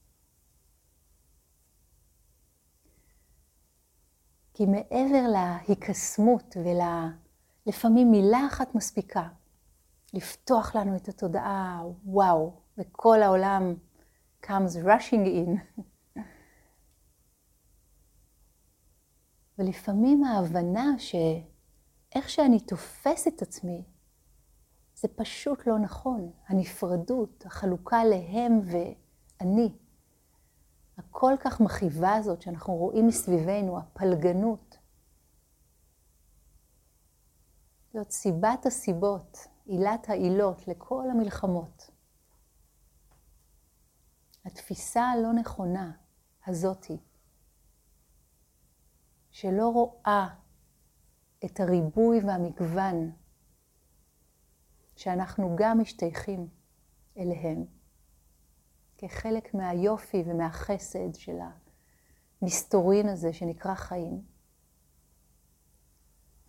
כי מעבר להיקסמות ולפעמים מילה אחת מספיקה, לפתוח לנו את התודעה, וואו, וכל העולם comes rushing in. [LAUGHS] ולפעמים ההבנה ש... איך שאני תופס את עצמי, זה פשוט לא נכון. הנפרדות, החלוקה להם ואני, הכל כך מכאיבה הזאת שאנחנו רואים מסביבנו, הפלגנות. זאת סיבת הסיבות, עילת העילות לכל המלחמות. התפיסה הלא נכונה הזאתי, שלא רואה את הריבוי והמגוון שאנחנו גם משתייכים אליהם, כחלק מהיופי ומהחסד של המסתורין הזה שנקרא חיים,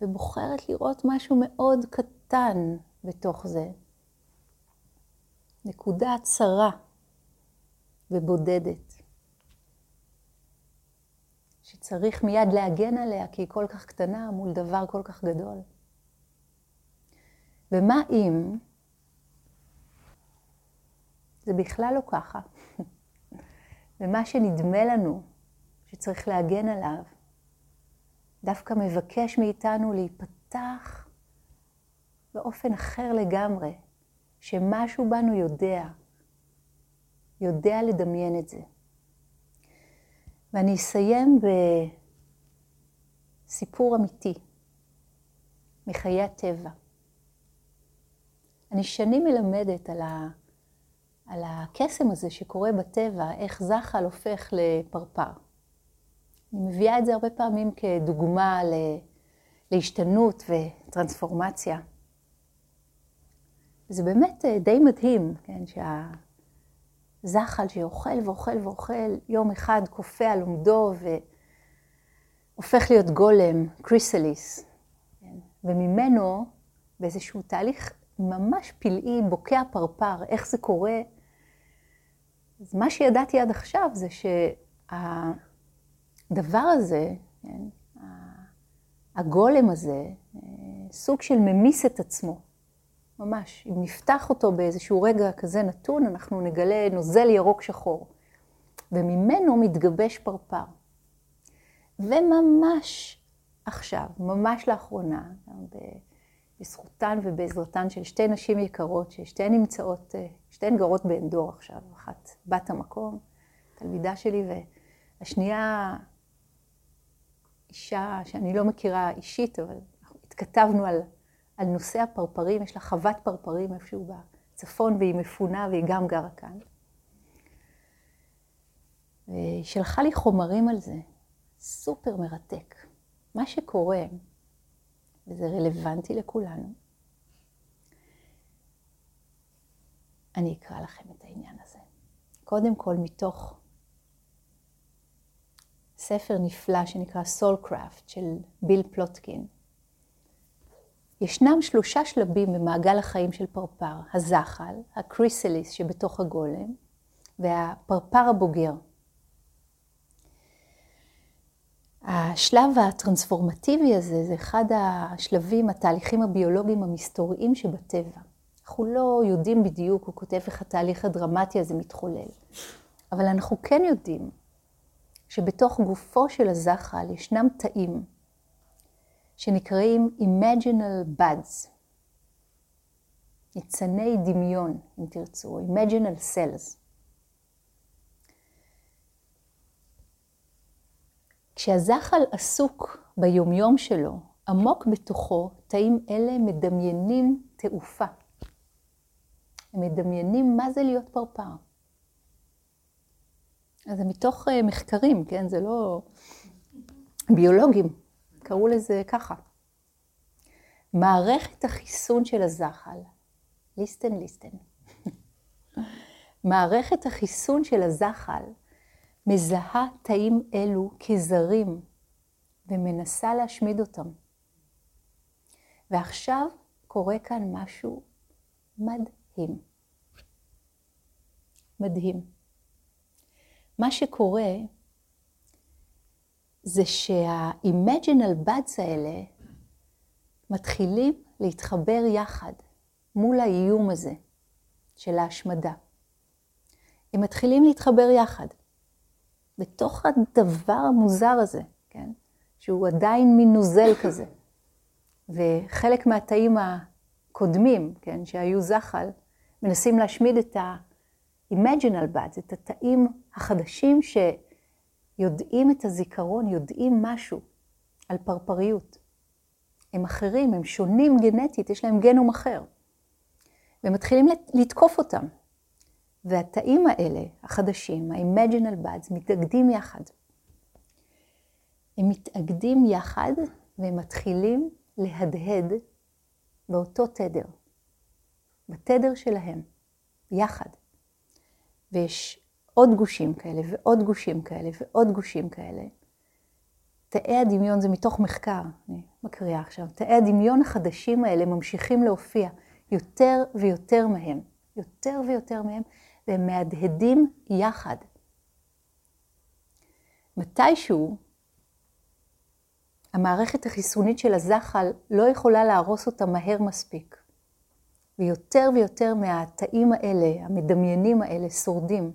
ובוחרת לראות משהו מאוד קטן בתוך זה, נקודה צרה ובודדת. שצריך מיד להגן עליה כי היא כל כך קטנה מול דבר כל כך גדול. ומה אם זה בכלל לא ככה? [LAUGHS] ומה שנדמה לנו שצריך להגן עליו, דווקא מבקש מאיתנו להיפתח באופן אחר לגמרי, שמשהו בנו יודע, יודע לדמיין את זה. ואני אסיים בסיפור אמיתי מחיי הטבע. אני שנים מלמדת על, ה... על הקסם הזה שקורה בטבע, איך זחל הופך לפרפר. אני מביאה את זה הרבה פעמים כדוגמה ל... להשתנות וטרנספורמציה. זה באמת די מדהים, כן, שה... זחל שאוכל ואוכל ואוכל, יום אחד קופא על עומדו והופך להיות גולם, קריסליס. כן? וממנו, באיזשהו תהליך ממש פלאי, בוקע פרפר, איך זה קורה. אז מה שידעתי עד עכשיו זה שהדבר הזה, כן? הגולם הזה, סוג של ממיס את עצמו. ממש, אם נפתח אותו באיזשהו רגע כזה נתון, אנחנו נגלה נוזל ירוק שחור. וממנו מתגבש פרפר. וממש עכשיו, ממש לאחרונה, בזכותן ובעזרתן של שתי נשים יקרות, ששתיהן נמצאות, שתיהן גרות בעין דור עכשיו, אחת בת המקום, תלמידה שלי, והשנייה אישה שאני לא מכירה אישית, אבל התכתבנו על על נושא הפרפרים, יש לה חוות פרפרים איפשהו בצפון, והיא מפונה והיא גם גרה כאן. והיא שלחה לי חומרים על זה, סופר מרתק. מה שקורה, וזה רלוונטי לכולנו, אני אקרא לכם את העניין הזה. קודם כל, מתוך ספר נפלא שנקרא Soulcraft של ביל פלוטקין. ישנם שלושה שלבים במעגל החיים של פרפר, הזחל, הקריסליס שבתוך הגולם, והפרפר הבוגר. השלב הטרנספורמטיבי הזה זה אחד השלבים, התהליכים הביולוגיים המסתוריים שבטבע. אנחנו לא יודעים בדיוק, הוא כותב איך התהליך הדרמטי הזה מתחולל. אבל אנחנו כן יודעים שבתוך גופו של הזחל ישנם תאים שנקראים Imaginal Buds, ניצני דמיון, אם תרצו, Imaginal Cells. כשהזחל עסוק ביומיום שלו, עמוק בתוכו תאים אלה מדמיינים תעופה. הם מדמיינים מה זה להיות פרפר. אז זה מתוך אה, מחקרים, כן? זה לא ביולוגים, קראו לזה ככה. מערכת החיסון של הזחל, ליסטן ליסטן, [LAUGHS] מערכת החיסון של הזחל מזהה תאים אלו כזרים ומנסה להשמיד אותם. ועכשיו קורה כאן משהו מדהים. מדהים. מה שקורה זה שה-Imaginal Buds האלה מתחילים להתחבר יחד מול האיום הזה של ההשמדה. הם מתחילים להתחבר יחד. בתוך הדבר המוזר הזה, כן? שהוא עדיין מין נוזל כזה. וחלק מהתאים הקודמים, כן, שהיו זחל, מנסים להשמיד את ה-Imaginal Buds, את התאים החדשים שיודעים את הזיכרון, יודעים משהו על פרפריות. הם אחרים, הם שונים גנטית, יש להם גנום אחר. ומתחילים לתקוף אותם. והתאים האלה, החדשים, ה-Imaginal Buds, מתאגדים יחד. הם מתאגדים יחד והם מתחילים להדהד באותו תדר, בתדר שלהם, יחד. ויש עוד גושים כאלה ועוד גושים כאלה ועוד גושים כאלה. תאי הדמיון זה מתוך מחקר, אני מקריאה עכשיו. תאי הדמיון החדשים האלה ממשיכים להופיע יותר ויותר מהם, יותר ויותר מהם, והם מהדהדים יחד. מתישהו, המערכת החיסונית של הזחל לא יכולה להרוס אותה מהר מספיק. ויותר ויותר מהתאים האלה, המדמיינים האלה, שורדים.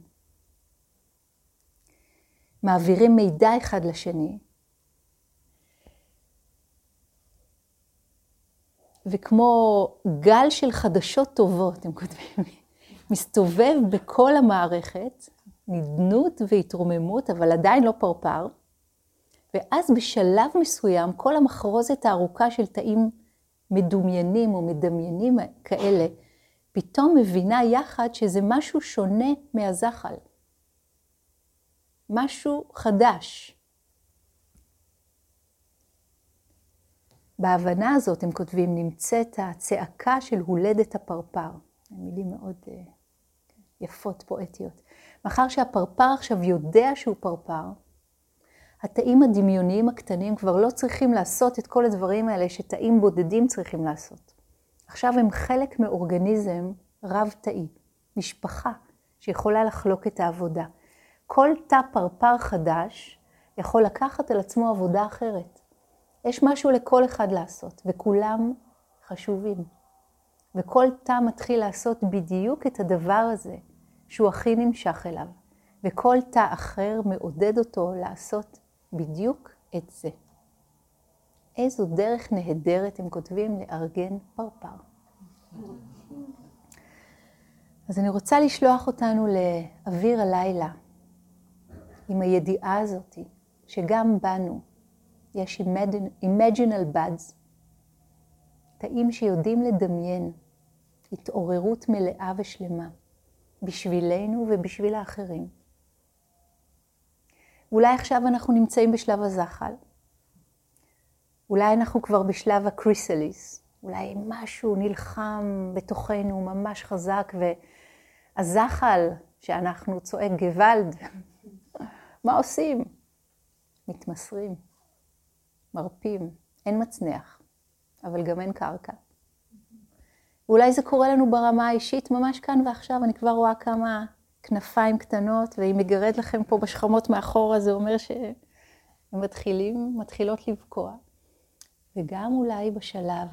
מעבירים מידע אחד לשני. וכמו גל של חדשות טובות, הם כותבים, [LAUGHS] מסתובב בכל המערכת, נדנות והתרוממות, אבל עדיין לא פרפר. ואז בשלב מסוים, כל המחרוזת הארוכה של תאים מדומיינים או מדמיינים כאלה, פתאום מבינה יחד שזה משהו שונה מהזחל. משהו חדש. בהבנה הזאת, הם כותבים, נמצאת הצעקה של הולדת הפרפר. מילים מאוד uh, יפות, פואטיות. מאחר שהפרפר עכשיו יודע שהוא פרפר, התאים הדמיוניים הקטנים כבר לא צריכים לעשות את כל הדברים האלה שתאים בודדים צריכים לעשות. עכשיו הם חלק מאורגניזם רב-תאי, משפחה שיכולה לחלוק את העבודה. כל תא פרפר חדש יכול לקחת על עצמו עבודה אחרת. יש משהו לכל אחד לעשות, וכולם חשובים. וכל תא מתחיל לעשות בדיוק את הדבר הזה שהוא הכי נמשך אליו, וכל תא אחר מעודד אותו לעשות בדיוק את זה. איזו דרך נהדרת הם כותבים לארגן פרפר. אז אני רוצה לשלוח אותנו לאוויר הלילה, עם הידיעה הזאת, שגם בנו יש imaginal buds, תאים שיודעים לדמיין התעוררות מלאה ושלמה, בשבילנו ובשביל האחרים. אולי עכשיו אנחנו נמצאים בשלב הזחל. אולי אנחנו כבר בשלב הקריסליס. אולי משהו נלחם בתוכנו ממש חזק, והזחל שאנחנו צועק גוואלד, [LAUGHS] מה עושים? מתמסרים, מרפים, אין מצנח, אבל גם אין קרקע. אולי זה קורה לנו ברמה האישית ממש כאן ועכשיו, אני כבר רואה כמה כנפיים קטנות, והיא מגרד לכם פה בשכמות מאחורה, זה אומר שהם מתחילים, מתחילות לבקוע. וגם אולי בשלב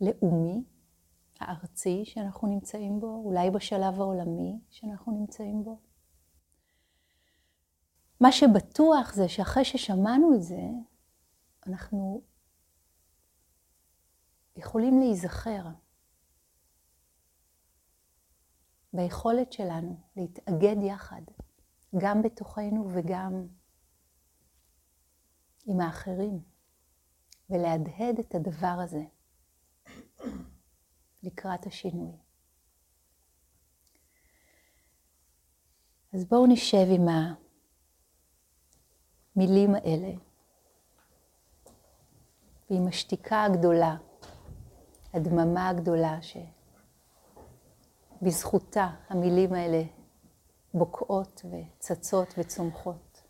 הלאומי, הארצי שאנחנו נמצאים בו, אולי בשלב העולמי שאנחנו נמצאים בו. מה שבטוח זה שאחרי ששמענו את זה, אנחנו יכולים להיזכר ביכולת שלנו להתאגד יחד, גם בתוכנו וגם עם האחרים, ולהדהד את הדבר הזה לקראת השינוי. אז בואו נשב עם המילים האלה ועם השתיקה הגדולה, הדממה הגדולה שבזכותה המילים האלה בוקעות וצצות וצומחות.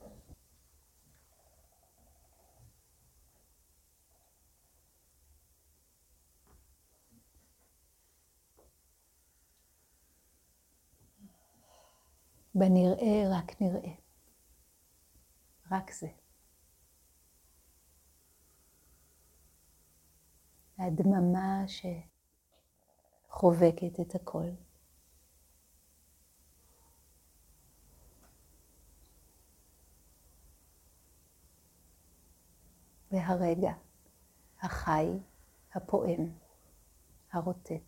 בנראה רק נראה. רק זה. הדממה שחובקת את הכל. והרגע החי, הפועם, הרוטט.